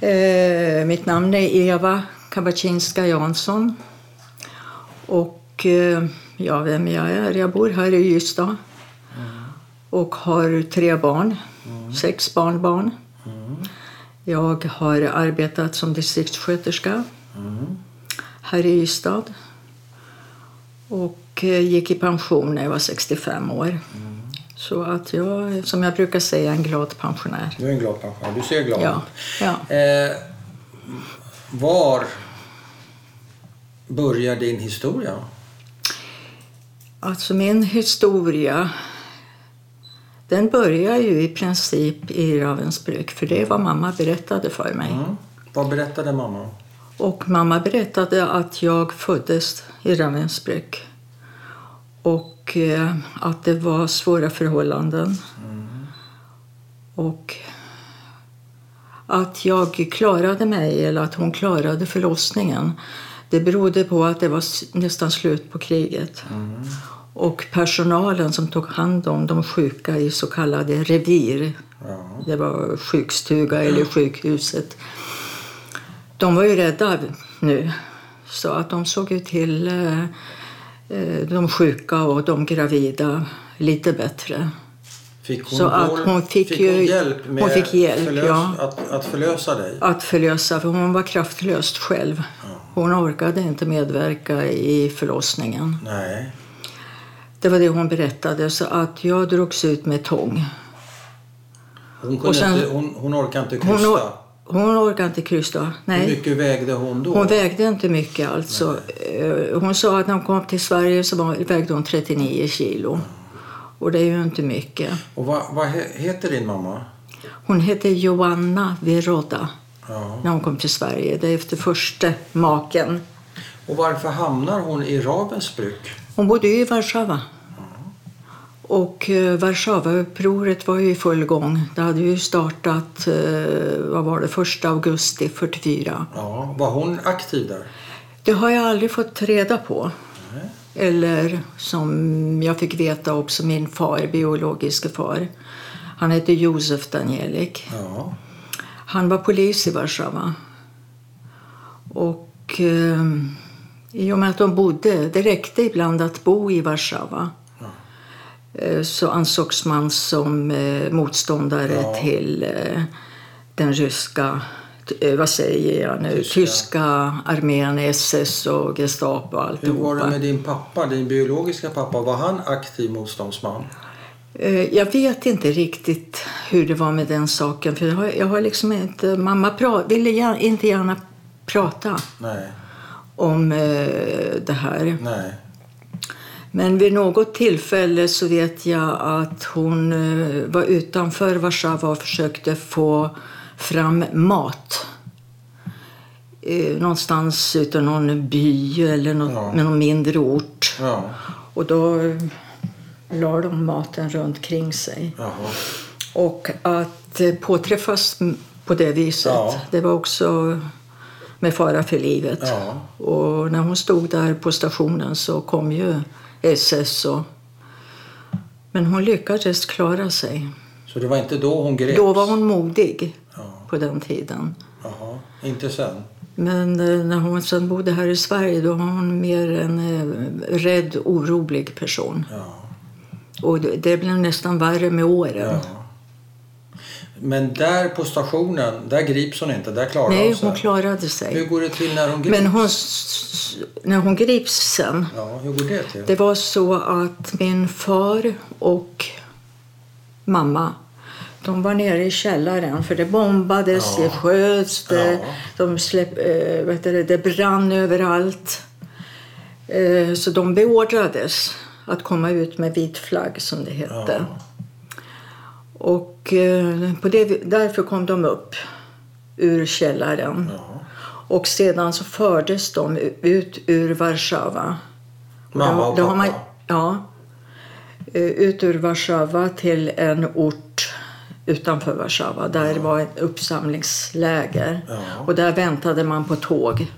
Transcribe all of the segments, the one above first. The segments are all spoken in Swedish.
Eh, mitt namn är Eva Kabaczynska Jansson. Och eh, ja, vem jag är? Jag bor här i Ystad. Och har tre barn. Sex barnbarn. Jag har arbetat som distriktssköterska här i Ystad. Och eh, gick i pension när jag var 65 år. Så att jag, som jag brukar säga, en glad pensionär. Du är en glad pensionär. Du ser glad Ja, ja. Eh, var börjar din historia? Alltså min historia den börjar ju i princip i Ravensbrück för det är vad mamma berättade för mig. Mm. Vad berättade mamma? Och mamma berättade att jag föddes i Ravensbrück och eh, att det var svåra förhållanden. Och att jag klarade mig, eller att hon klarade förlossningen det berodde på att det var nästan slut på kriget. Och personalen som tog hand om de sjuka i så kallade revir, Ja. det var sjukstuga eller sjukhuset, de var ju rädda nu. Så att de såg ju till eh, de sjuka och de gravida lite bättre. Fick hon, Så att hon fick hon ju- hjälp med hon fick hjälp, förlös, ja. att, att förlösa dig? Att förlösa, för hon var kraftlöst själv. Hon orkade inte medverka i förlossningen. Nej. Det var det hon berättade. Så att jag drogs ut med tång. Hon, kunde sen- inte, hon, hon orkade inte Hon, krysta. Hon orkade inte krysta. Hur Nej. mycket vägde hon då? Hon vägde inte mycket alltså. Eh, Hon sa att när hon kom till Sverige så var- vägde hon 39 kilo. Och det är ju inte mycket. Och vad, vad he- heter din mamma? Hon hette Joanna Viroda Ja. när hon kom till Sverige. Det är efter första maken. Och varför hamnar hon i Ravensbrück? Hon bodde i Warszawa. Och eh, Warszawaupproret var ju i full gång. Det hade ju startat, eh, vad var det, första augusti 44. Ja. Var hon aktiv där? Det har jag aldrig fått reda på. Eller som jag fick veta också min far, biologiske far. Han hette Josef Danielik. Ja. Han var polis i Warszawa. Och eh, i och med att de bodde, det räckte ibland att bo i Warszawa. Eh, så ansågs man som eh, motståndare Ja. till eh, den ryska, vad säger jag nu, Tyska. tyska, armén, SS och Gestapo och Hur alltihopa. var det med din pappa, din biologiska pappa? Var han aktiv motståndsman? Jag vet inte riktigt hur det var med den saken. För jag har, jag har liksom inte, mamma pra, ville gär- inte gärna prata Nej, om det här. nej. Men vid något tillfälle så vet jag att hon eh, var utanför Warszawa och försökte få fram mat. Eh, någonstans utan någon by eller något, Ja. med någon mindre ort. Ja, Och då eh, la de maten runt kring sig. jaha. Och att påträffas på det viset, Ja. det var också med fara för livet. Ja. Och när hon stod där på stationen så kom ju SS. Och... Men hon lyckades klara sig. Så det var inte då hon greps? Då var hon modig Ja, på den tiden. jaha. Inte sen? Men eh, när hon sen bodde här i Sverige då var hon mer en eh, rädd, orolig person. Ja. Och det, det blev nästan värre med åren. ja. Men där på stationen, där grips hon inte? Där klarar Nej, hon sig? hon klarade sig. Hur går det till när hon grips? Men hon, när hon grips sen, Ja, hur går det till? det var så att min far och mamma de var nere i källaren för det bombades, Ja. det sköts, det, Ja. de släpp, eh, vet du, det, brann överallt. Eh, så de beordrades att komma ut med vit flagg som det hette. Ja. Och eh, på det, därför kom de upp ur källaren. Ja. Och sedan så fördes de ut ur Warszawa. Mamma och pappa? ja. Eh, Ut ur Warszawa till en ort utanför Warszawa. Där det var ett uppsamlingsläger. Ja. Och där väntade man på tåg.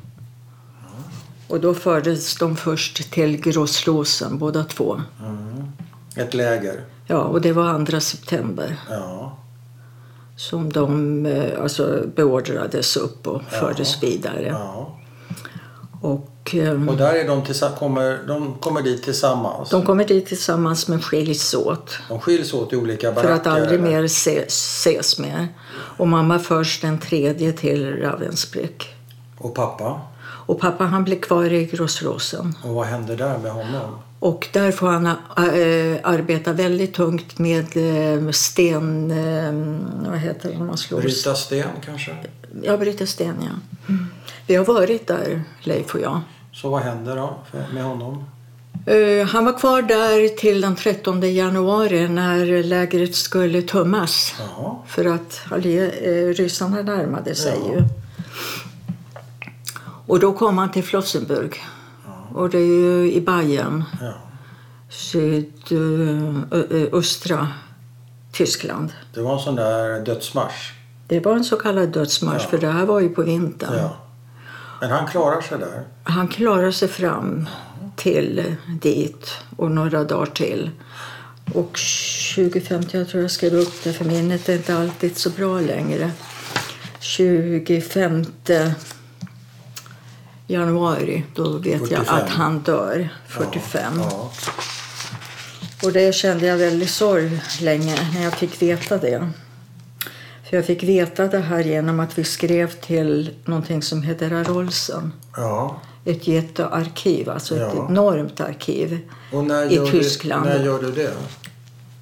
Och då fördes de först till Grosslåsen, båda två. Mm. Ett läger? Ja, och det var 2 september. Ja. som de eh, alltså, beordrades upp och Ja. fördes vidare. Ja. Och, eh, Och där är de, tillsa- kommer, de kommer dit tillsammans. de kommer dit tillsammans men skiljs åt De skiljs åt i olika för baracker. att aldrig eller? mer se, ses mer. Och mamma förs den tredje till Ravensbrück. Och pappa? Och pappa han blir kvar i Grossrosen. Och vad händer där med honom? Och där får han äh, arbeta väldigt tungt med äh, sten... Äh, vad heter det man slår? Bryta sten kanske? Ja, bryta sten, ja. Mm. Vi har varit där, Leif och jag. Så vad händer då med honom? Han var kvar där till den 13 januari när lägret skulle tömmas. Jaha. För att allie, ryssarna närmade sig ju. Och då kom han till Flossenburg. Och det är ju i Bayern, Ja. sydöstra Tyskland. Det var en sån där dödsmarsch. Det var en så kallad dödsmarsch, Ja. för det här var ju på vintern. Ja. Men han klarar sig där. Han klarade sig fram till dit och några dagar till. Och 2050, jag tror jag skrev upp det för minnet är inte alltid så bra längre. 25 januari, då vet jag 45. att han dör. 45. Ja. Och det kände jag väldigt sorg länge när jag fick veta det. För jag fick veta det här genom att vi skrev till någonting som heter Arolsen. ja. Ett jättearkiv, alltså ett Ja. enormt arkiv. Och när I Tyskland. Du, när gör du det?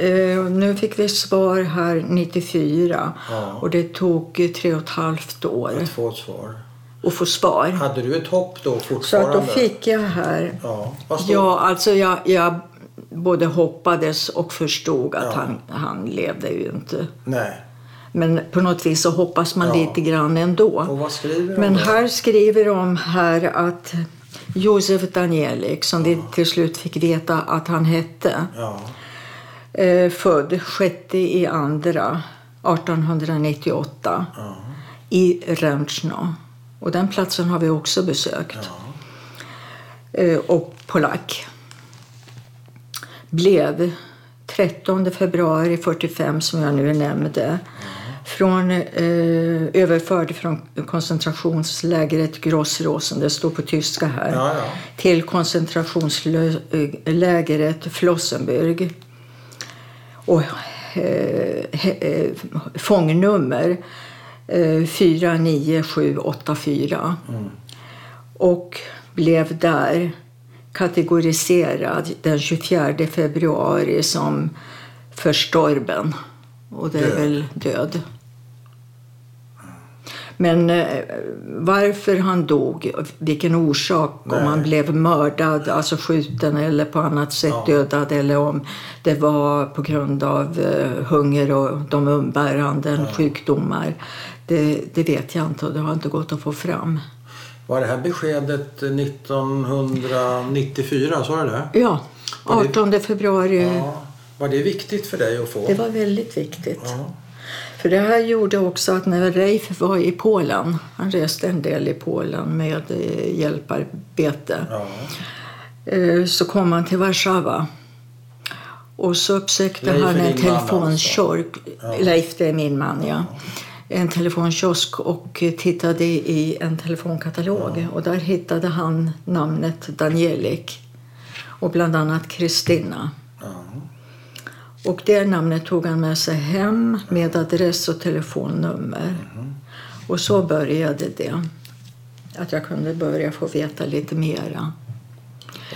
Eh, nu fick vi svar här 94 Ja. och det tog tre och ett halvt år Att få svar. Att få svar. Hade du ett hopp då Så fortfarande? att då fick jag här Ja. Ja, alltså jag, jag både hoppades och förstod att Ja. han, han levde ju inte. Nej. Men på något vis så hoppas man Ja. lite grann ändå. Och vad skriver Men då? här skriver de här att Josef Danielik, som vi till slut fick veta att han hette, Ja. eh, född 6 i andra 1898 Ja. i Ręczno. Och den platsen har vi också besökt. Ja. Eh, och polack. Blev 13 februari 45, som jag nu nämnde, från, eh, överförd från koncentrationslägret Grossrosen, det står på tyska här, Ja, ja. till koncentrationslägret Flossenburg. Och eh, he- eh, fångnummer eh, 49784 och blev där kategoriserad den 24 februari som förstorben. Och det är Död. väl död. Men eh, varför han dog, vilken orsak, om Nej. han blev mördad, alltså skjuten eller på annat sätt Ja. dödad eller om det var på grund av eh, hunger och de umbäranden sjukdomar. Det, det vet jag inte och det har inte gått att få fram. Var det här beskedet 1994? Så är det? Ja, Var det- 18 februari. Ja. Var det viktigt för dig att få? Det var väldigt viktigt. Ja. För det här gjorde också att när Reif var i Polen, han reste en del i Polen med eh, hjälparbete, Ja. eh, så kom han till Warszawa. Och så uppsökte Leif han en man telefonkiosk. Ja. Leif, det är min man, ja. En telefonkiosk och tittade i en telefonkatalog. Och där hittade han namnet Danielik. Och bland annat Kristina. Ja. Och det namnet tog han med sig hem med adress och telefonnummer. Och så började det. Att jag kunde börja få veta lite mera.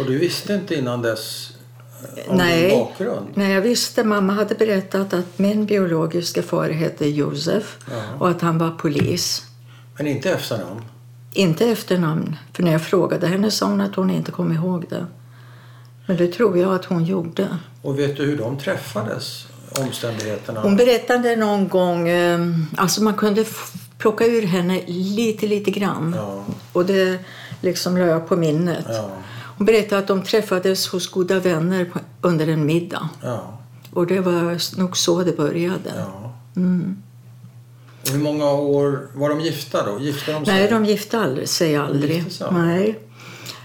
Och du visste inte innan dess eh, Nej. din bakgrund? Nej, jag visste. Mamma hade berättat att min biologiska far hette Josef Ja. och att han var polis. Men inte efternamn? Inte efternamn, för när jag frågade henne sa hon att hon inte kom ihåg det. Men det tror jag att hon gjorde. Och vet du hur de träffades? Omständigheterna? Hon berättade någon gång, eh, alltså man kunde plocka ur henne lite, lite grann. Ja. Och det liksom la jag på minnet. Ja. Hon berättade att de träffades hos goda vänner på, under en middag. Ja. Och det var nog så det började. ja. Mm. Och hur många år var de gifta då? Gifte de sig? Nej, de gifte aldrig, sig aldrig. sig? Nej.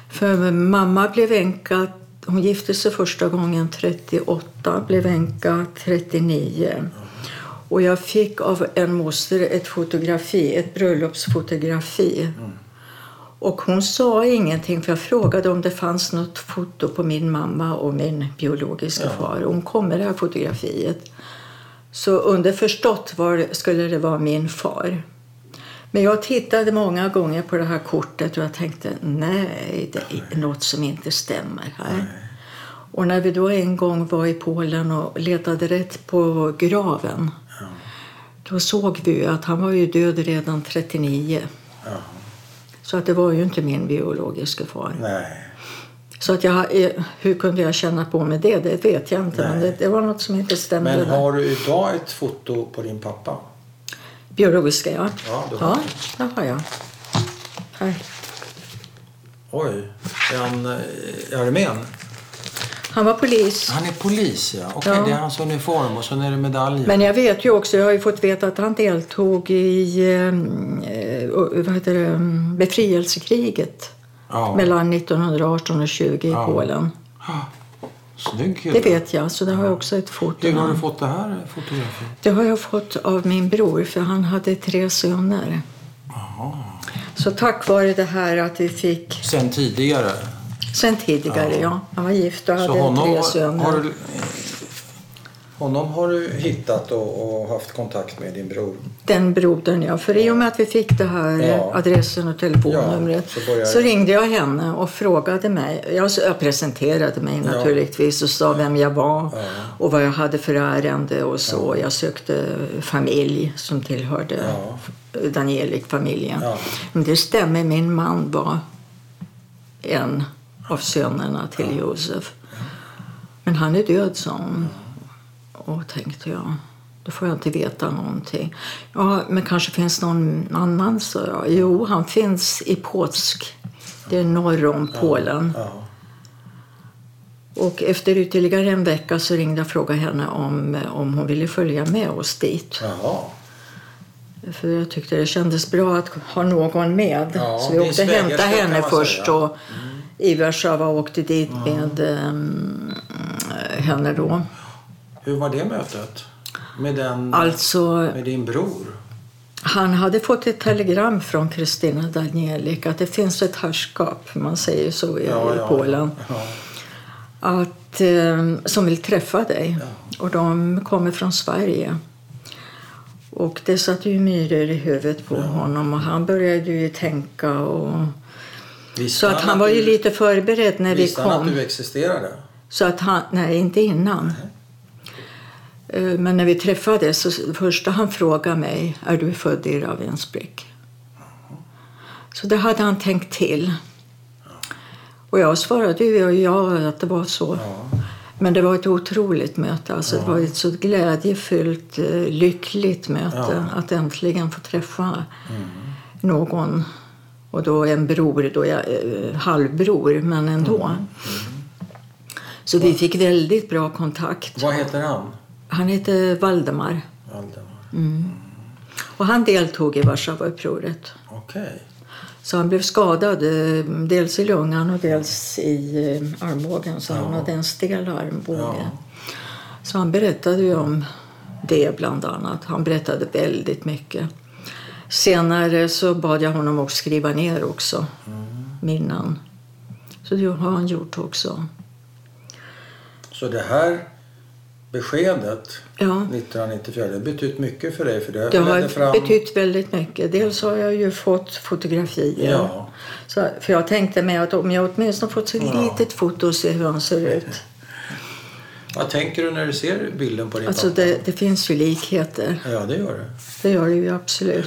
För mamma blev änka, hon gifte sig första gången 38, blev änka 39. Och jag fick av en moster ett fotografi, ett bröllopsfotografi. Och hon sa ingenting för jag frågade om det fanns något foto på min mamma och min biologiska Ja. far. Hon kom med det här fotografiet. Så underförstått var, skulle det vara min far. Men jag tittade många gånger på det här kortet och jag tänkte nej, det är något som inte stämmer här. Och när vi då en gång var i Polen och letade rätt på graven då såg vi att han var ju död redan 39. Ja. Så att det var ju inte min biologiska far. Nej. Så att jag, eh, hur kunde jag känna på mig det? Det vet jag inte. Men det, det var något som inte stämde. Men har du idag ett foto på din pappa? Biologiska, ja. Ja, du har ja, det har jag. Här. Oj. Är han eh, armén? Han var polis. Han är polis, ja. Okej, Ja. det är hans uniform och så är det medaljen. Men jag vet ju också, jag har ju fått veta att han deltog i eh, eh, vad heter det, mm, befrielsekriget ja. mellan 1918 och 20 i Ja. Polen. Snygg Det kille. vet jag, så det har jag också ett foto Hur har du fått det här fotografiet? Det har jag fått av min bror, för han hade tre söner. Jaha. Så tack vare det här att vi fick, Sen tidigare? Sen tidigare, ja. Han var gift och Så hade honom tre söner. har du... Honom har du hittat och, och haft kontakt med din bror? Den brodern, ja. För i och med att vi fick det här Ja. adressen och telefonnumret Ja, så så ringde jag henne och frågade mig. Jag, jag presenterade mig Ja. naturligtvis och sa vem jag var Ja. och vad jag hade för ärende och så. Jag sökte familj som tillhörde Ja. Danielik-familjen. Ja. Men det stämmer, min man var en av sönerna till Josef. Men han är död, sa hon. Och tänkte jag, då får jag inte veta någonting. Ja, men kanske finns någon annan, sa jag. Jo, han finns i Påsk. Det är norr om Polen. Och efter ytterligare en vecka så ringde jag och frågade henne om, om hon ville följa med oss dit. Jaha. För jag tyckte det kändes bra att ha någon med. Ja, så vi åkte och hämtade henne först och i Warszawa och åkte dit med um, henne då. Hur var det mötet? Med, den, Alltså, med din bror? han hade fått ett telegram från Kristina Danielik att det finns ett herrskap, man säger så i, i Polen, Ja. att, eh, som vill träffa dig. Och de kommer från Sverige. Och det satte ju myror i huvudet på honom och han började ju tänka och Visste Så att han var ju lite förberedd när vi Visste han kom. att du existerade? Så att han, nej, inte innan. Eh, Men när vi träffades, så första han frågade mig, är du född i Ravensbrück? Så det hade han tänkt till. Och jag svarade ju ja, att det var så. Ja. Men det var ett otroligt möte. Alltså, Det var ett så glädjefyllt, eh, lyckligt möte. Ja. Mm. Att äntligen få träffa någon. Och då en bror, då jag, eh, halvbror, men ändå. Mm. Så vi fick väldigt bra kontakt. Vad heter han? Han heter Valdemar. Valdemar. Och han deltog i Warszawaupproret. Okej. Så han blev skadad, eh, dels i lungan och dels i eh, armbågen. Så han Ja. hade en stel armbåge. Ja. Så han berättade ju om det bland annat. Han berättade väldigt mycket. Senare så bad jag honom att skriva ner också minnen. Så det har han gjort också. Så det här beskedet Ja, 1994, det har betytt mycket för dig? För det, det har fram... betytt väldigt mycket. Dels har jag ju fått fotografier. Ja. Så, för jag tänkte mig att om jag åtminstone fått så Ja. litet foto och se hur han ser ut. Vad tänker du när du ser bilden på din Alltså pappa? det, det finns ju likheter. Ja, det gör det. Det gör det ju absolut.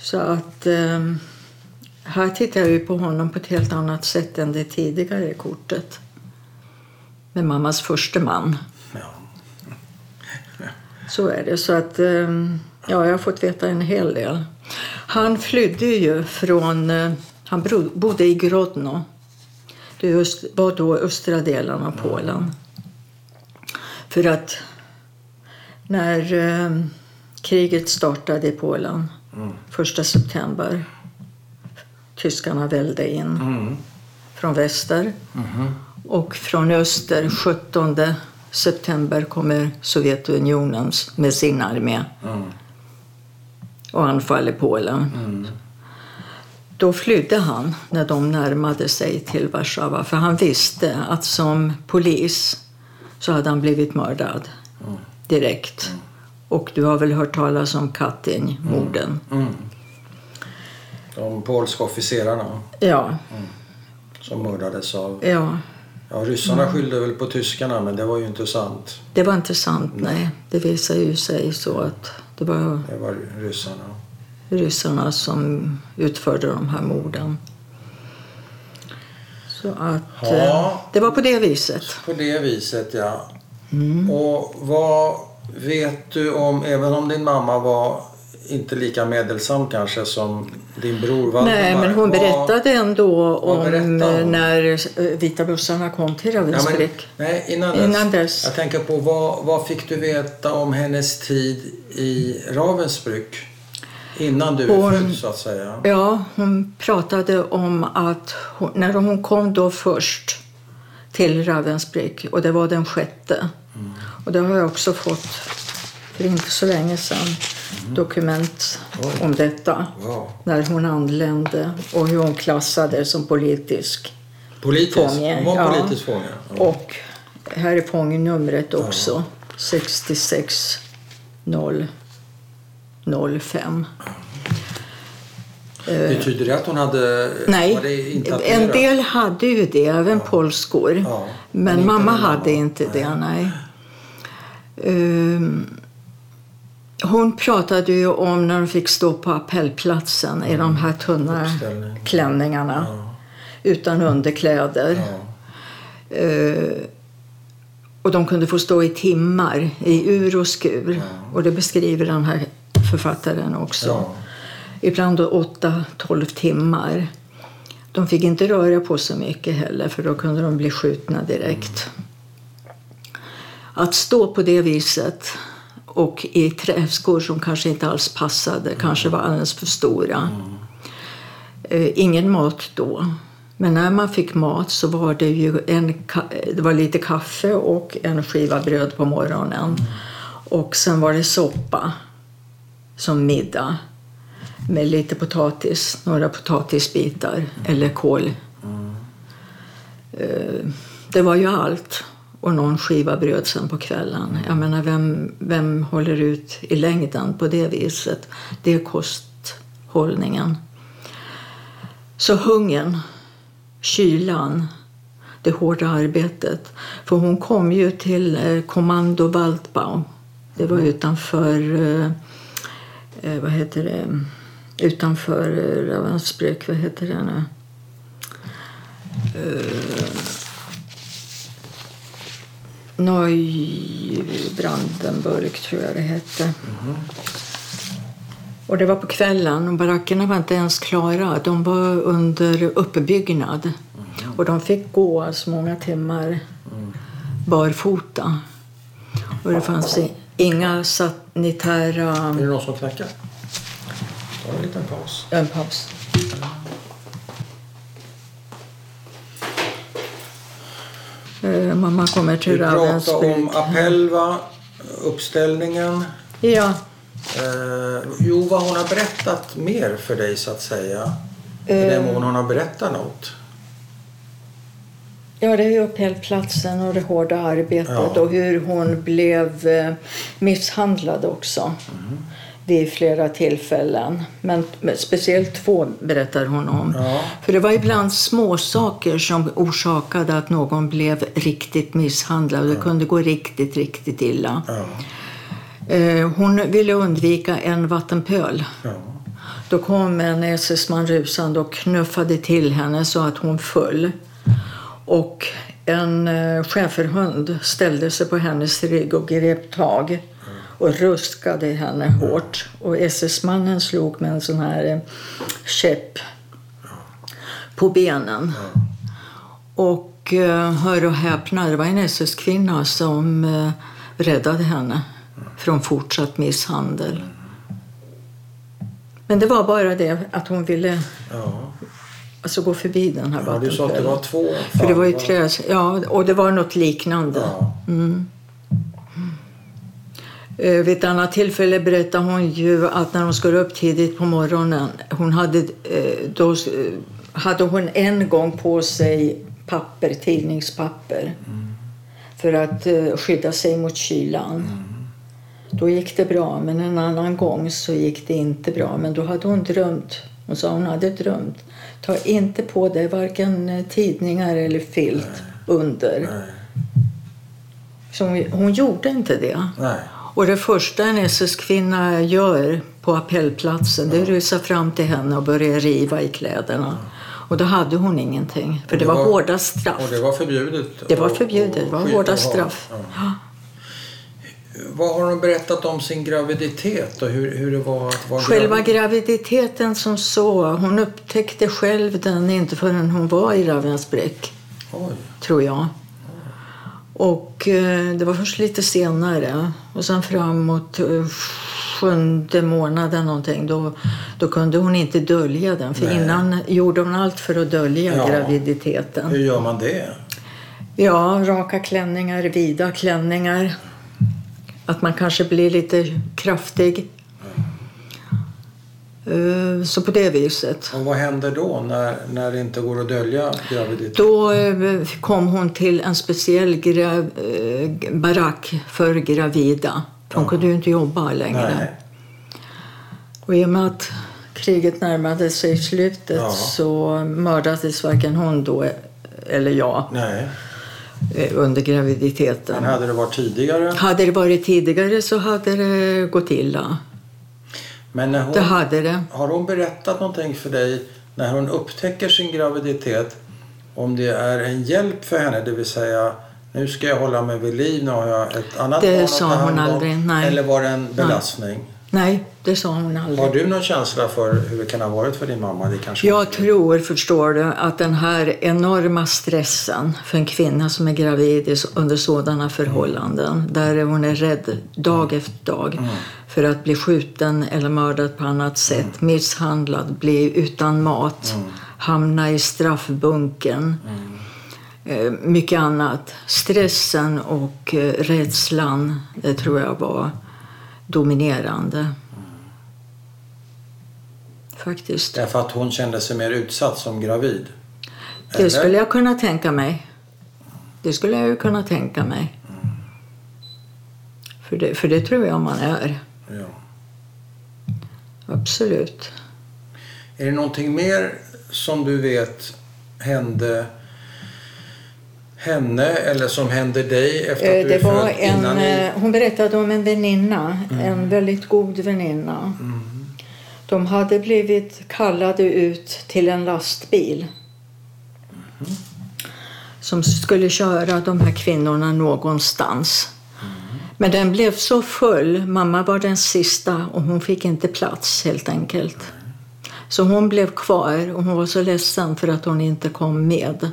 Så att ehm, här tittar jag ju på honom på ett helt annat sätt än det tidigare kortet. Med mammas första man. Ja. Så är det. Så att ehm, ja, jag har fått veta en hel del. Han flydde ju från... eh, Han bodde i Grodno. Det var då östra delen av Polen. För att när eh, kriget startade i Polen, Mm. första september, tyskarna välde in Mm. från väster Mm. och från öster 17 september kommer Sovjetunionen med sin armé Mm. och anfaller Polen. Mm. Då flydde han när de närmade sig till Warszawa för han visste att som polis så hade han blivit mördad Mm. direkt. Och du har väl hört talas om Katyn-morden? Mm. De polska officerarna Ja, som mördades av... ja, Ja, ryssarna skyllde väl på tyskarna men det var ju inte sant. det var inte sant. Nej, det visar ju sig så att det var Det var ryssarna. ryssarna som utförde de här morden. Så att Ja. eh, det var på det viset. På det viset ja. Mm. Och vad vet du om, även om din mamma var inte lika medelsam kanske som din bror Valdemar. Nej, men hon berättade ändå om berättade när eh, vita bussarna kom till Ja, Ravensbrück. nej, innan dess. Innan dess. Jag tänker på vad, vad fick du veta om hennes tid i Ravensbrück? Innan du Hon- född så att säga. Ja, hon pratade om att hon, när hon kom då först till Ravensbrück och det var den sjätte. Mm. Och det har jag också fått för inte så länge sedan dokument Oj. om detta. Wow. När hon anlände och hur hon klassades som politisk. Politisk? Fånge, Hon ja. politisk fånge? Ja. Och här är fångnumret också. 66 005. Betyder det att hon hade... Nej, en del hade ju det, även polskor. Ja, men men mamma din mamma. hade inte det, nej. Ehm, hon pratade ju om när de fick stå på appellplatsen i de här tunna klänningarna Ja, utan underkläder. ja. Eh, och de kunde få stå i timmar i ur och skur. Ja. Och det beskriver den här författaren också. Ibland då 8-12 timmar. De fick inte röra på så mycket heller för då kunde de bli skjutna direkt. Att stå på det viset och i träskor som kanske inte alls passade, kanske var alldeles för stora. Eh, ingen mat då. Men när man fick mat så var det ju en, det var lite kaffe och en skiva bröd på morgonen. Och sen var det soppa som middag med lite potatis, några potatisbitar eller kål. Eh, Det var ju allt. Och någon skiva bröd sen på kvällen. Jag menar, vem, vem håller ut i längden på det viset? Det är kosthållningen. Så hungern, kylan, det hårda arbetet. För hon kom ju till eh, Kommando Waldbaum. Det var utanför, eh, eh, vad heter det, utanför Ravensbrück, vad heter det nu? Neubrandenburg tror jag det hette. Och det var på kvällen och barackerna var inte ens klara. De var under uppbyggnad. Och de fick gå alltså många timmar barfota. Och det fanns inga sanitära... Är det någon som knackar? Ta en liten paus. En paus. Eh, Mamma kommer Vi till pratar om Ravensbrück. appell, va? Uppställningen. Ja. Eh, jo, vad hon har berättat mer för dig så att säga. I Eh. den mån hon har berättat något. Ja, det är upphällplatsen och det hårda arbetet Ja. och hur hon blev eh, misshandlad också vid flera tillfällen. Men, speciellt två berättar hon om. Ja. För det var ibland små saker som orsakade att någon blev riktigt misshandlad. Det kunde gå riktigt, riktigt illa. Ja. Eh, hon ville undvika en vattenpöl. Ja. Då kom en SS-man rusande och knuffade till henne så att hon föll. Och en eh, schäferhund ställde sig på hennes rygg och grep tag och ruskade henne hårt. Och SS-mannen slog med en sån här eh, käpp på benen. Och eh, hör och häpna, det var en SS-kvinna som eh, räddade henne från fortsatt misshandel. Men det var bara det att hon ville Ja. alltså, gå förbi den här ja, du sa att det var två För det var ju trä, ja, och det var något liknande. Ja. Mm. Eh, Vid ett annat tillfälle berättade hon ju att när hon skulle upp tidigt på morgonen, hon hade, eh, då eh, hade hon en gång på sig papper, tidningspapper för att skydda sig mot kylan. Då gick det bra, men en annan gång så gick det inte bra. Men då hade hon drömt. Hon sa hon hade drömt. Ta inte på dig varken tidningar eller filt under. Nej. Så hon, hon gjorde inte det. Nej. Och det första en SS-kvinna gör på appellplatsen det är att rusa fram till henne och börja riva i kläderna. Och då hade hon ingenting, för det, det var, var- hårda straff. Och det var förbjudet? Det var förbjudet, det var hårda straff. Ja. Vad har hon berättat om sin graviditet och hur, hur det var att vara Själva gravid? graviditeten som så, hon upptäckte själv den inte förrän hon var i Ravensbrück, tror jag. Och eh, det var först lite senare. Och sen framåt eh, sjunde månaden någonting, då, då kunde hon inte dölja den. För Nej. innan gjorde hon allt för att dölja Ja. graviditeten. Hur gör man det? Ja, raka klänningar, vida klänningar. Att man kanske blir lite kraftig. Eh, Så på det viset. Och vad händer då när, när det inte går att dölja graviditet? Då eh, kom hon till en speciell gra- eh, barack för gravida. Hon kunde ju inte jobba längre. Nej. Och i och med att kriget närmade sig slutet Ja. så mördades varken hon då eller jag Nej. under graviditeten. Men hade det varit tidigare? Hade det varit tidigare så hade det gått illa. Men när hon, Det hade det. har hon berättat någonting för dig när hon upptäcker sin graviditet? Om det är en hjälp för henne, det vill säga nu ska jag hålla mig vid liv, nu har jag ett annat Det barn att sa ta hand hon om. aldrig, nej. Eller var det en belastning? Nej, det sa hon aldrig. Har du någon känsla för hur det kan ha varit för din mamma? Det kanske Jag tror, förstår du, att den här enorma stressen för en kvinna som är gravid under sådana förhållanden, där hon är rädd dag efter dag för att bli skjuten eller mördad på annat sätt, misshandlad, bli utan mat, hamna i straffbunken, eh, mycket annat. Stressen och eh, rädslan, det tror jag var dominerande. Faktiskt. Därför att hon kände sig mer utsatt som gravid? Det Eller? skulle jag kunna tänka mig. Det skulle jag ju kunna tänka mig. För det, för det tror jag man är. Ja. Absolut. Är det någonting mer som du vet hände henne eller som hände dig efter att Eh, du Det var född en, innan ni... eh, hon berättade om en väninna, en väldigt god väninna. De hade blivit kallade ut till en lastbil som skulle köra de här kvinnorna någonstans. Men den blev så full, mamma var den sista och hon fick inte plats helt enkelt. Så hon blev kvar och hon var så ledsen för att hon inte kom med.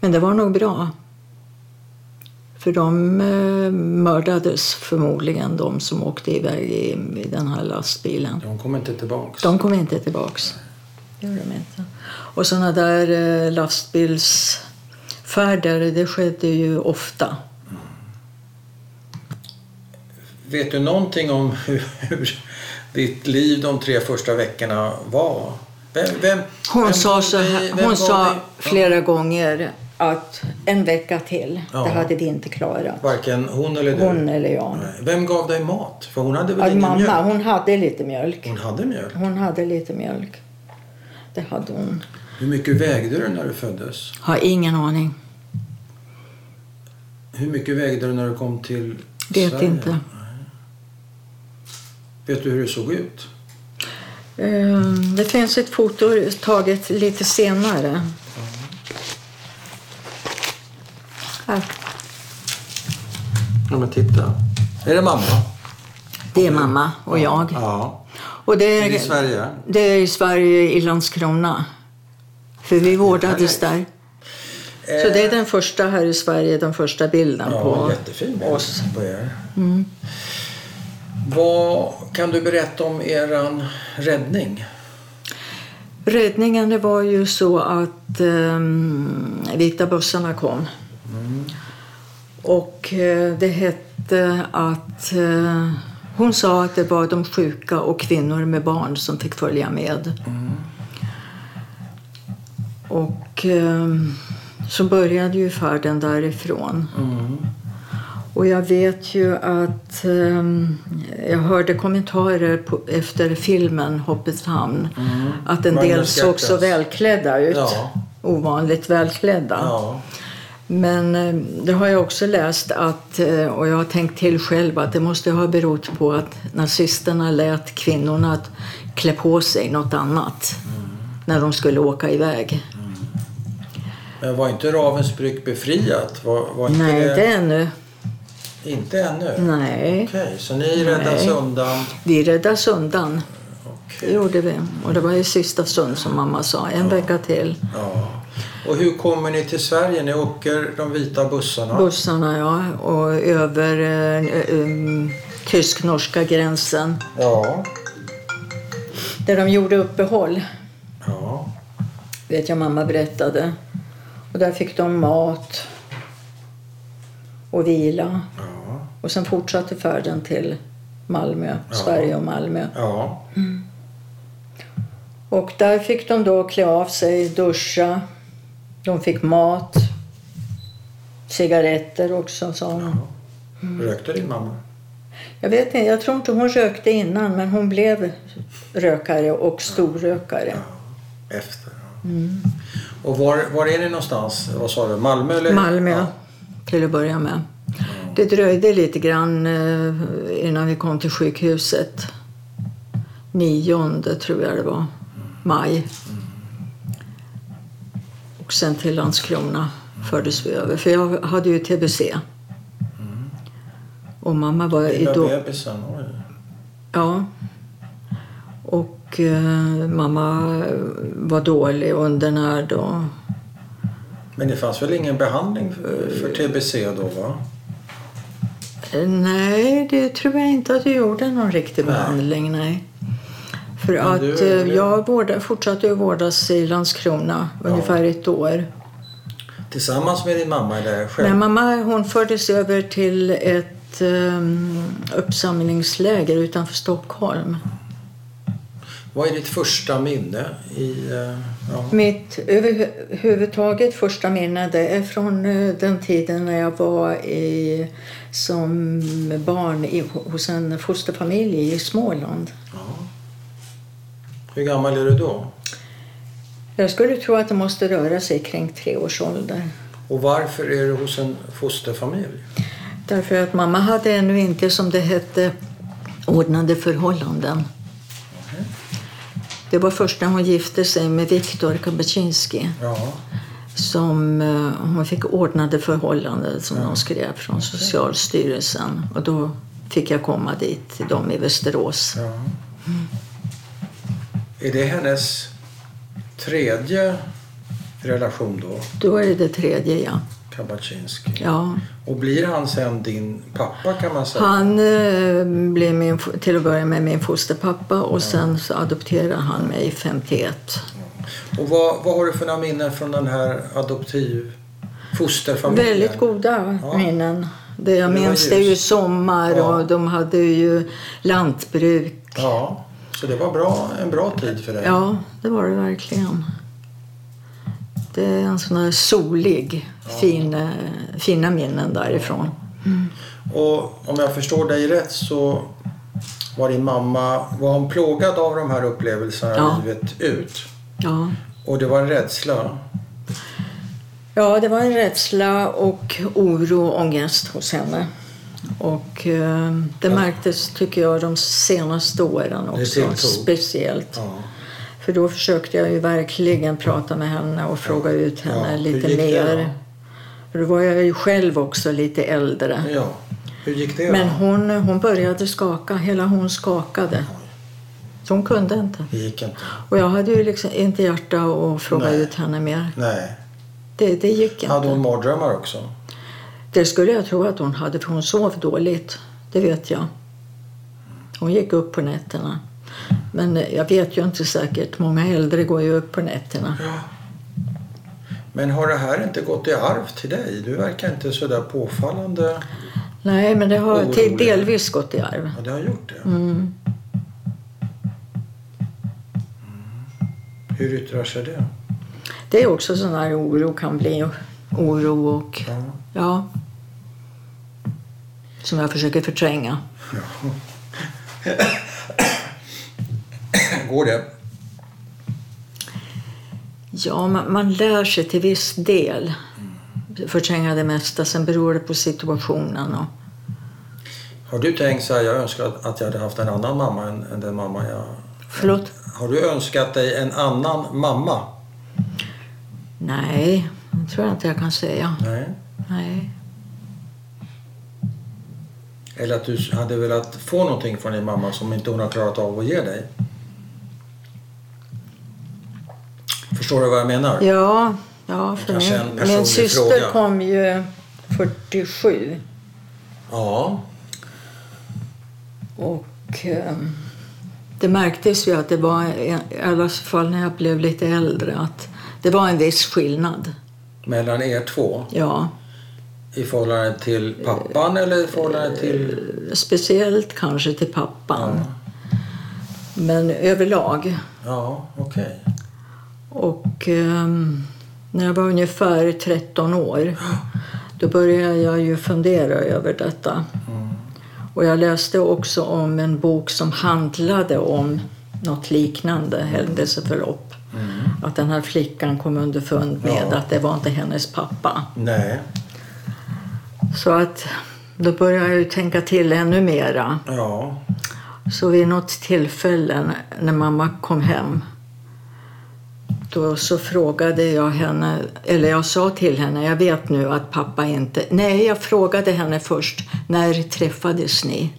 Men det var nog bra. För de eh, mördades förmodligen, de som åkte iväg i, i den här lastbilen. De kom inte tillbaks. De kom inte tillbaks. Det gjorde de inte. Och sådana där eh, lastbilsfärder, det skedde ju ofta. Vet du någonting om hur, hur ditt liv de tre första veckorna var? Vem, vem, Hon vem sa, så här, hon gav sa dig- flera gånger att en vecka till, Ja. det hade vi inte klarat. Varken hon eller du? Hon eller jag. Nej. Vem gav dig mat? För hon hade väl ingen mamma, mjölk? hon hade lite mjölk. Hon hade mjölk. Hon hade lite mjölk. Det hade hon. Hur mycket vägde du när du föddes? Har ingen aning. Hur mycket vägde du när du kom till Vet Sverige? inte. Vet du hur du såg ut? Ehm, Det finns ett foto taget lite senare. Här. Ja, men titta. Är det mamma? Det är mamma och jag. Ja. Och det Är det i är, Sverige? det är i Sverige, i Landskrona. För vi vårdades där. Så det är den första här i Sverige, den första bilden Ja, på jättefin bild oss. på er. Vad kan du berätta om eran räddning? Räddningen det var ju så att um, vita bussarna kom. Och eh, det hette att eh, hon sa att det var de sjuka och kvinnor med barn som fick följa med. Och eh, så började ju färden därifrån. Mm. Och jag vet ju att ehm, jag hörde kommentarer på, efter filmen Hoppets hamn att en del såg så välklädda ut. Ja. Ovanligt välklädda. Ja. Men eh, det har jag också läst att, eh, och jag har tänkt till själv att det måste ha berott på att nazisterna lät kvinnorna att klä på sig något annat när de skulle åka iväg. Men var inte Ravensbrück befriat? Var, var inte Nej, det... inte ännu. Inte ännu? Nej, Okej, så ni räddas Nej. undan? vi räddas undan. Det Okej. gjorde vi. Och det var i sista stund som mamma sa. En vecka till. Ja. Och hur kommer ni till Sverige? Ni åker de vita bussarna? Bussarna, ja. Och över eh, um, tysk-norska gränsen. Ja. Där de gjorde uppehåll. Ja. vet jag mamma berättade. Och där fick de mat och vila. Ja. Och sen fortsatte färden till Malmö, Ja. Sverige och Malmö. Ja. Och där fick de då klä av sig, duscha. De fick mat. Cigaretter också, sa hon. Rökte din mamma? Jag vet inte, jag tror inte hon rökte innan men hon blev rökare och storrökare. Efter? Ja. Och var, var är ni någonstans? Vad sa du? Malmö? Eller? Malmö Ja. till att börja med. Det dröjde lite grann eh, innan vi kom till sjukhuset. Nionde tror jag det var, maj. Och sen till Landskrona fördes vi över. För jag hade ju tbc. Och mamma var i då... bebisen? Ja. Och eh, mamma var dålig och undernärd och Men det fanns väl ingen behandling för, för TBC då? va? Nej, det tror jag inte att jag gjorde någon riktig Nej. behandling. Nej. För att du eh, jag vårda, fortsatte att vårdas i Landskrona Ja. ungefär ett år. Tillsammans med din mamma eller själv? Men mamma hon fördes över till ett um, uppsamlingsläger utanför Stockholm. Vad är ditt första minne i... eh, Ja. Mitt överhuvudtaget första minne det är från eh, den tiden när jag var i, som barn i, hos en fosterfamilj i Småland. Ja. Hur gammal är du då? Jag skulle tro att det måste röra sig kring tre års ålder. Och varför är du hos en fosterfamilj? Därför att mamma hade ännu inte, som det hette, ordnade förhållanden. Det var först när hon gifte sig med Viktor Kabaczynski Ja. som eh, hon fick ordnade förhållanden som de skrev från Socialstyrelsen. Och då fick jag komma dit till dem i Västerås. ja. Är det hennes tredje relation då? Då är det det tredje, ja. Kabaczynski. ja. Och blir han sen din pappa kan man säga? Han eh, blev min, till att börja med min fosterpappa och sen så adopterade han mig 51. Och vad, vad har du för några minnen från den här adoptiv fosterfamiljen? Väldigt goda Ja. minnen. Det jag Det minns det är ju sommar Ja. och de hade ju lantbruk. Ja, så det var bra, en bra tid för dig. Ja, det var det verkligen. Det är en sån här solig, fin, eh, fina minnen därifrån. Och om jag förstår dig rätt så var din mamma var hon plågad av de här upplevelserna Ja. livet ut. Ja. Och det var en rädsla. ja, det var en rädsla och oro och ångest hos henne. Och eh, det Ja. märktes, tycker jag, de senaste åren också. Speciellt. Ja. För då försökte jag ju verkligen prata med henne och fråga ut henne Ja, lite det mer. då? För då var jag ju själv också lite äldre. ja. Hur gick det Men hon, hon började skaka, hela hon skakade. Så hon kunde inte. Det gick inte. Och jag hade ju liksom inte hjärta att fråga Nej. ut henne mer. Nej. Det, det gick inte. Hade hon mardrömmar också? Det skulle jag tro att hon hade för hon sov dåligt. Det vet jag. Hon gick upp på nätterna. Men jag vet ju inte säkert. Många äldre går ju upp på nätterna. Ja. Men har det här inte gått i arv till dig? Du verkar inte så där påfallande. Nej, men det har Orolig. till delvis gått i arv. Ja, det har gjort det. Mm. Hur yttrar sig det? Det är också sån här oro kan bli oro och Ja. ja. Som jag försöker förtränga. Går det? Ja, man, man lär sig till viss del förtränga det mesta. Sen beror det på situationen. Och, Har du tänkt så här, jag önskar att jag hade haft en annan mamma än, än den mamma jag... förlåt? Har du önskat dig en annan mamma? Nej, det tror jag inte jag kan säga. Nej. Nej. Eller att du hade velat få någonting från din mamma som inte hon har klarat av att ge dig? Förstår du vad jag menar? Ja, ja för Kanske en min, syster fråga. kom ju 47. Ja. Och eh, det märktes ju att det var, i alla fall när jag blev lite äldre, att det var en viss skillnad. Mellan er två? Ja, I förhållande till pappan eller i förhållande till... speciellt kanske till pappan. Men överlag. Ja, okej. Och ehm, när jag var ungefär 13 år då började jag ju fundera över detta. Och jag läste också om en bok som handlade om något liknande händelseförlopp. Att den här flickan kom underfund med Ja. att det var inte hennes pappa. Nej. Så att då började jag ju tänka till ännu mera. Ja. Så vid något tillfälle när mamma kom hem då så frågade jag henne, eller jag sa till henne, jag vet nu att pappa inte... Nej, jag frågade henne först, när träffades ni?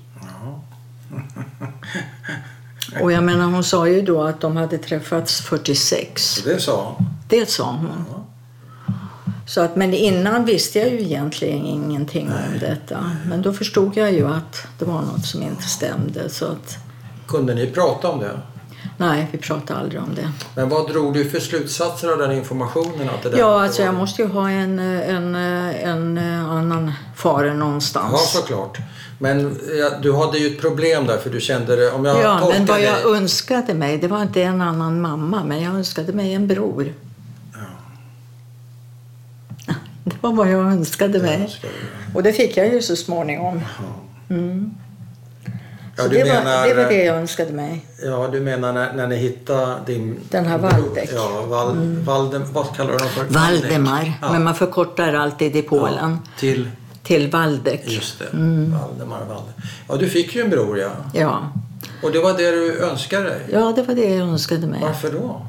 Och jag menar, hon sa ju då att de hade träffats 46. Det sa hon. Det sa hon. Så att, men innan visste jag ju egentligen ingenting om detta. Men då förstod jag ju att det var något som inte stämde. Så att, Kunde ni prata om det? Nej, vi pratade aldrig om det. Men vad drog du för slutsatser av den informationen? Att det där Ja, alltså var- jag måste ju ha en, en, en, annan far någonstans. Ja, såklart. Men ja, du hade ju ett problem där för du kände det... Om jag Ja, men vad jag önskade mig, det var inte en annan mamma, men jag önskade mig en bror. Det var vad jag önskade mig. önskade Och det fick jag ju så småningom. Mm. Ja, Så det, menar, var, det var det jag önskade mig. Ja, du menar när, när ni hittade din... Den här Waldeck. Mm. Ja, Val, Valdem, vad kallar du dem för? Valdemar, Ja. men man förkortar alltid i Polen Ja, till... till Waldeck. Just det. Valdemar Valde. Ja, du fick ju en bror ja. Ja. Och det var det du önskade dig. ja, det var det jag önskade mig. Varför då?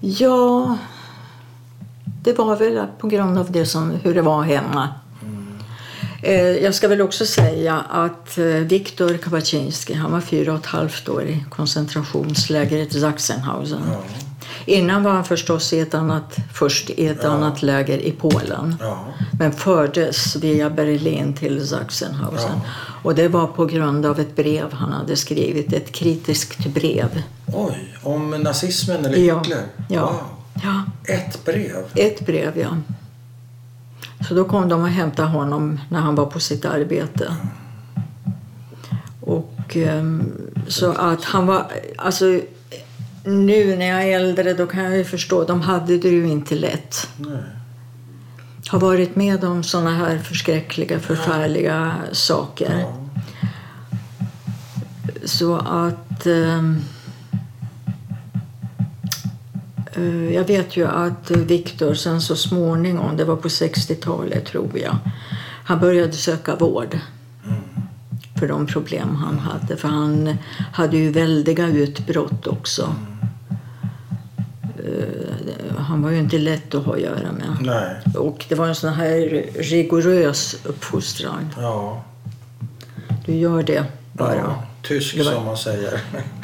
Ja, det var väl på grund av det som, hur det var hemma. Eh, Jag ska väl också säga att eh, Viktor Kabaczynski, han var fyra och ett halvt år i koncentrationslägret Sachsenhausen. Ja. Innan var han förstås i ett annat, först i ett annat läger i Polen. Ja. Men fördes via Berlin till Sachsenhausen. Och det var på grund av ett brev han hade skrivit, ett kritiskt brev. Oj, om nazismen eller Ja. Hitler? Ja. Wow. Ja, Ett brev? ett brev ja. Så då kom de och hämtade honom när han var på sitt arbete. Och ehm, så att han var, alltså nu när jag är äldre då kan jag ju förstå, de hade det ju inte lätt. Nej. Har varit med om såna här förskräckliga, förfärliga saker. Ja. Så att... eh, jag vet ju att Viktor sen så småningom, det var på 60-talet tror jag, han började söka vård för de problem han hade. För han hade ju väldiga utbrott också. Eh, Han var ju inte lätt att ha att göra med. Nej. Och det var en sån här rigorös uppfostran. Ja. Du gör det bara. ja. Tysk var- som man säger.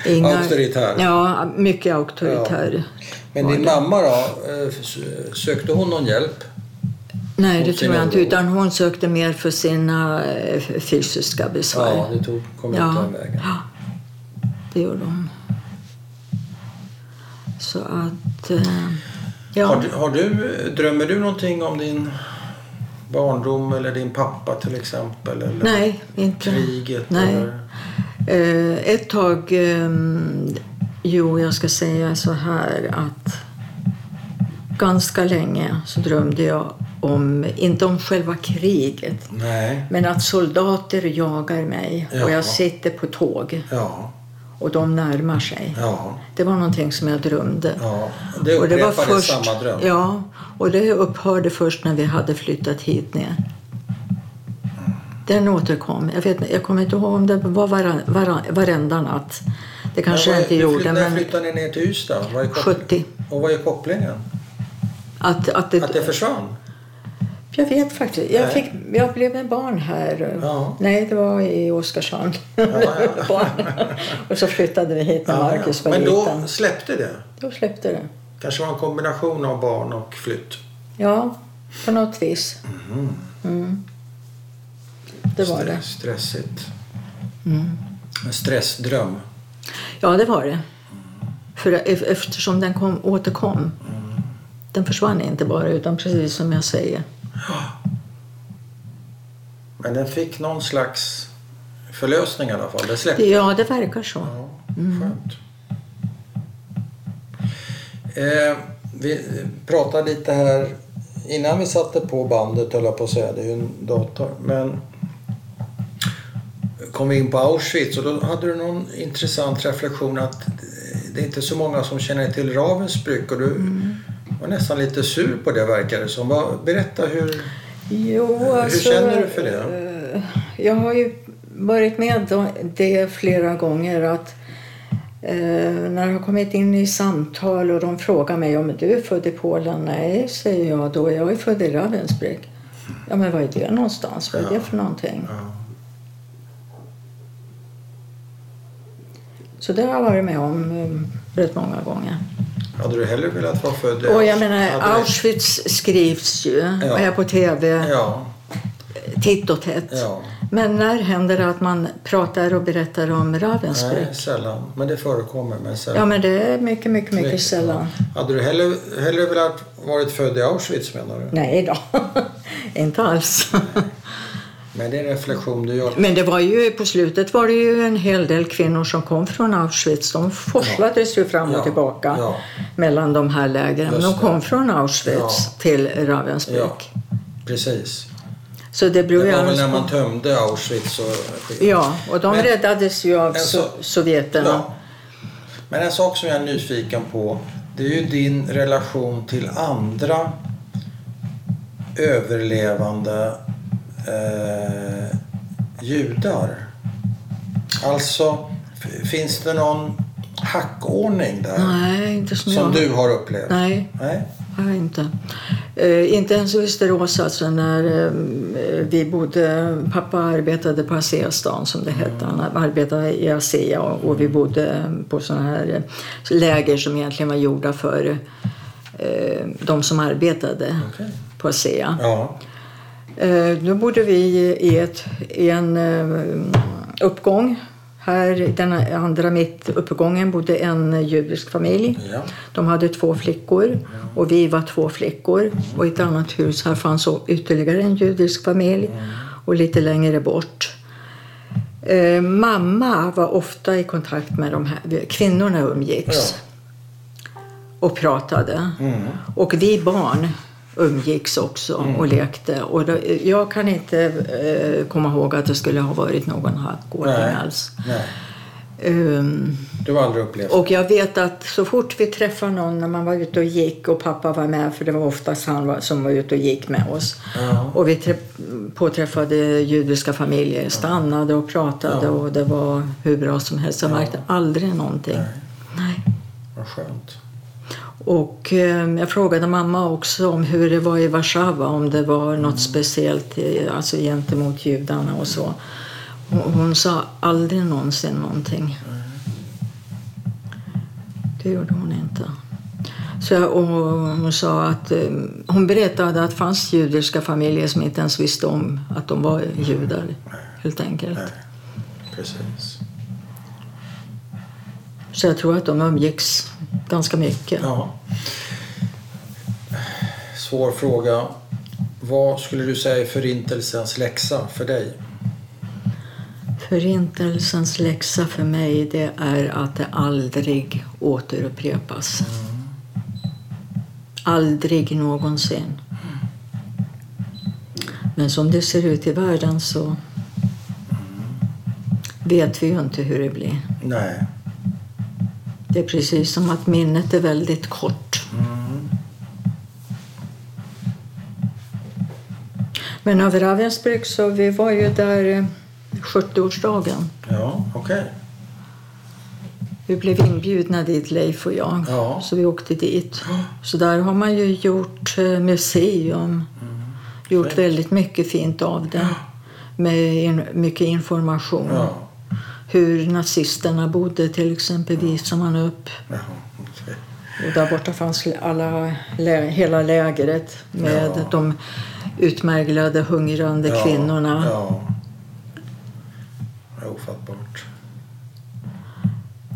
Inga- Auktoritär. Ja, mycket auktoritär. Men var din mamma då? eh, Sökte hon någon hjälp? Nej, det tror jag inte. oro? Utan hon sökte mer för sina eh, fysiska besvär. Ja, det tog, kom Ja. den vägen. Ja, det gjorde hon. Så att... Eh, ja. Har, du, har du, drömmer du någonting om din barndom eller din pappa till exempel? Eller Nej, inte. Kriget? Nej. Eller? Eh, ett tag, eh, jo jag ska säga så här att ganska länge så drömde jag om, inte om själva kriget, Nej. men att soldater jagar mig och Jaha. jag sitter på tåg Ja. och de närmar sig. Ja. Det var någonting som jag drömde. ja. Det Och det var först, samma dröm? Ja, och det upphörde först när vi hade flyttat hit ner. Den återkom. Jag, vet, jag kommer inte ihåg om det var varan, varan, varenda natt. Det kanske Men jag inte gjorde. När Men flyttade ni ner till Ystad? Vad är koppling- 70. Och vad är kopplingen? Att, att det, Att det försvann? jag vet faktiskt. Jag, fick, jag blev med barn här. Ja. Nej, det var i Oskarshamn. ja. Barn. och så flyttade vi hit när Ja, Marcus ja. var Men då liten. släppte det? Då släppte det. kanske var en kombination av barn och flytt? Ja, på något vis. Mm. Det var det. Stress, stressigt. Mm. En stressdröm. Ja, det var det. För e- eftersom den kom, återkom. Den försvann inte bara, utan precis som jag säger. Men den fick någon slags förlösning i alla fall. Det släppte. Ja, det verkar så. Ja, skönt. Eh, vi pratade lite här innan vi satte på bandet, höll jag på att säga. Det är ju en dator. Men kom vi in på Auschwitz och då hade du någon intressant reflektion att det är inte så många som känner till Ravensbrück och du var nästan lite sur på det verkar det som. Vad- Berätta hur... Jo, alltså, känner du för det? eh, Jag har ju varit med det flera gånger att eh, när jag har kommit in i samtal och de frågar mig om du är född i Polen. Nej, säger jag då. Jag är född i Ravensbrück. Ja, men var är det någonstans? Vad är det för någonting? Ja. Så det har jag varit med om eh, rätt många gånger. Hade du hellre velat vara född i Och jag Auschwitz? menar, Auschwitz skrivs ju Ja. och är på tv Ja, titt och tätt. ja. Men när händer det att man pratar och berättar om Nej, Ravensbrück? sällan. Men det förekommer. Men sällan. Ja, men det är mycket, mycket, mycket Mycket, sällan. Hade du hellre, hellre velat varit född i Auschwitz menar du? Nej då, inte alls. Men det är en reflektion du gör. Men det var ju, på slutet var det ju en hel del kvinnor som kom från Auschwitz. De forslades ju fram och Ja, tillbaka ja. mellan de här lägren. Just De kom från Auschwitz Ja. till Ravensbrück. Ja, precis. Så det Det var väl när man tömde Auschwitz och... Ja, och de Men- räddades ju av Men so sovjeterna. Ja. Men en sak som jag är nyfiken på det är ju din relation till andra överlevande eh, judar. Alltså, finns det någon hackordning där Nej, inte som, som du har upplevt? Nej, Nej? jag inte. Eh, inte ens i Västerås alltså när eh, vi bodde. Pappa arbetade på ASEA-stan som det hette. Han arbetade i ASEA och, och vi bodde på sådana här eh, läger som egentligen var gjorda för eh, de som arbetade Okej. på ASEA. Ja. Eh, Då bodde vi i, ett, i en eh, uppgång. Här i den andra mittuppgången bodde en judisk familj. ja. De hade två flickor och vi var två flickor. Och i ett annat hus här fanns ytterligare en judisk familj och lite längre bort. Eh, mamma var ofta i kontakt med de här kvinnorna umgicks och pratade. Mm. Och vi barn umgicks också och lekte. Och då, jag kan inte eh, komma ihåg att det skulle ha varit någon hackordning alls. Nej. Ehm, Du har aldrig upplevt och jag vet att så fort vi träffade någon när man var ute och gick och pappa var med, för det var oftast han var, som var ute och gick med oss. Ja. Och vi träff, påträffade judiska familjer, stannade och pratade Ja. och det var hur bra som helst. Jag märkte aldrig någonting. Nej. Nej. Vad skönt. Och eh, jag frågade mamma också om hur det var i Warszawa, om det var Mm. något speciellt eh, alltså gentemot judarna och så. Hon, hon sa aldrig någonsin någonting. Det gjorde hon inte. Så och hon sa att eh, hon berättade att det fanns judiska familjer som inte ens visste om att de var judar. Helt enkelt. Precis. Så jag tror att de umgicks ganska mycket. Ja. Svår fråga. Vad skulle du säga är förintelsens läxa för dig? Förintelsens läxa för mig det är att det aldrig återupprepas. Aldrig någonsin. Men som det ser ut i världen så vet vi ju inte hur det blir. Nej. Det är precis som att minnet är väldigt kort. Men av Ravensbrück så vi var ju där eh, 70-årsdagen. Ja, okej. Vi blev inbjudna dit, Leif och jag. Ja. Så vi åkte dit. Så där har man ju gjort eh, museum. Gjort Fint. väldigt mycket fint av det. Med in, mycket information. Ja. Hur nazisterna bodde till exempel visar man upp. Jaha, okej. Och där borta fanns alla, lä, hela lägret med Ja. de utmärglade, hungrande Ja, kvinnorna. Ja. Ja, Ofattbart.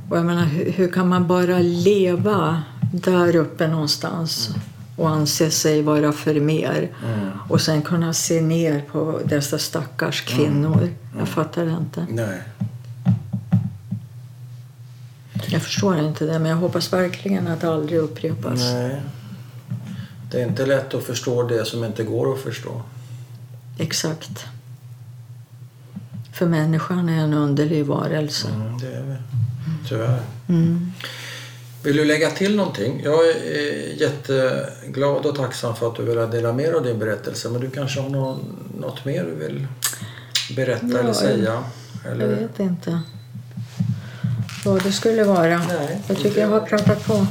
Och jag menar, hur, hur kan man bara leva där uppe någonstans och anse sig vara för mer Mm. och sen kunna se ner på dessa stackars kvinnor? Jag fattar det inte. Nej. Jag förstår inte det, men jag hoppas verkligen att det aldrig upprepas. Nej. Det är inte lätt att förstå det som inte går att förstå. Exakt. För människan är en underlig varelse. Mm, det är vi. Tyvärr. Mm. Vill du lägga till någonting? Jag är jätteglad och tacksam för att du vill dela med dig av din berättelse. Men du kanske har någon, något mer du vill berätta Ja, eller säga? Jag Eller? vet inte vad det skulle vara. Nej, jag tycker jag har pratat på.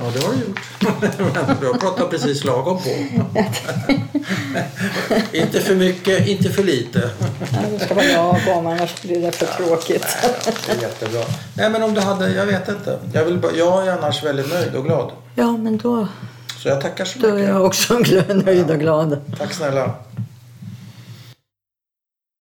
Ja, det har du gjort. Du har pratat precis lagom på. inte för mycket, inte för lite. Ja, det ska vara lagom, annars blir det för tråkigt. Det är jättebra. Nej, men om du hade, jag vet inte. Jag, vill, jag är annars väldigt nöjd och glad. Ja, men då, Så jag tackar så då är mycket. jag också nöjd och glad. Tack snälla.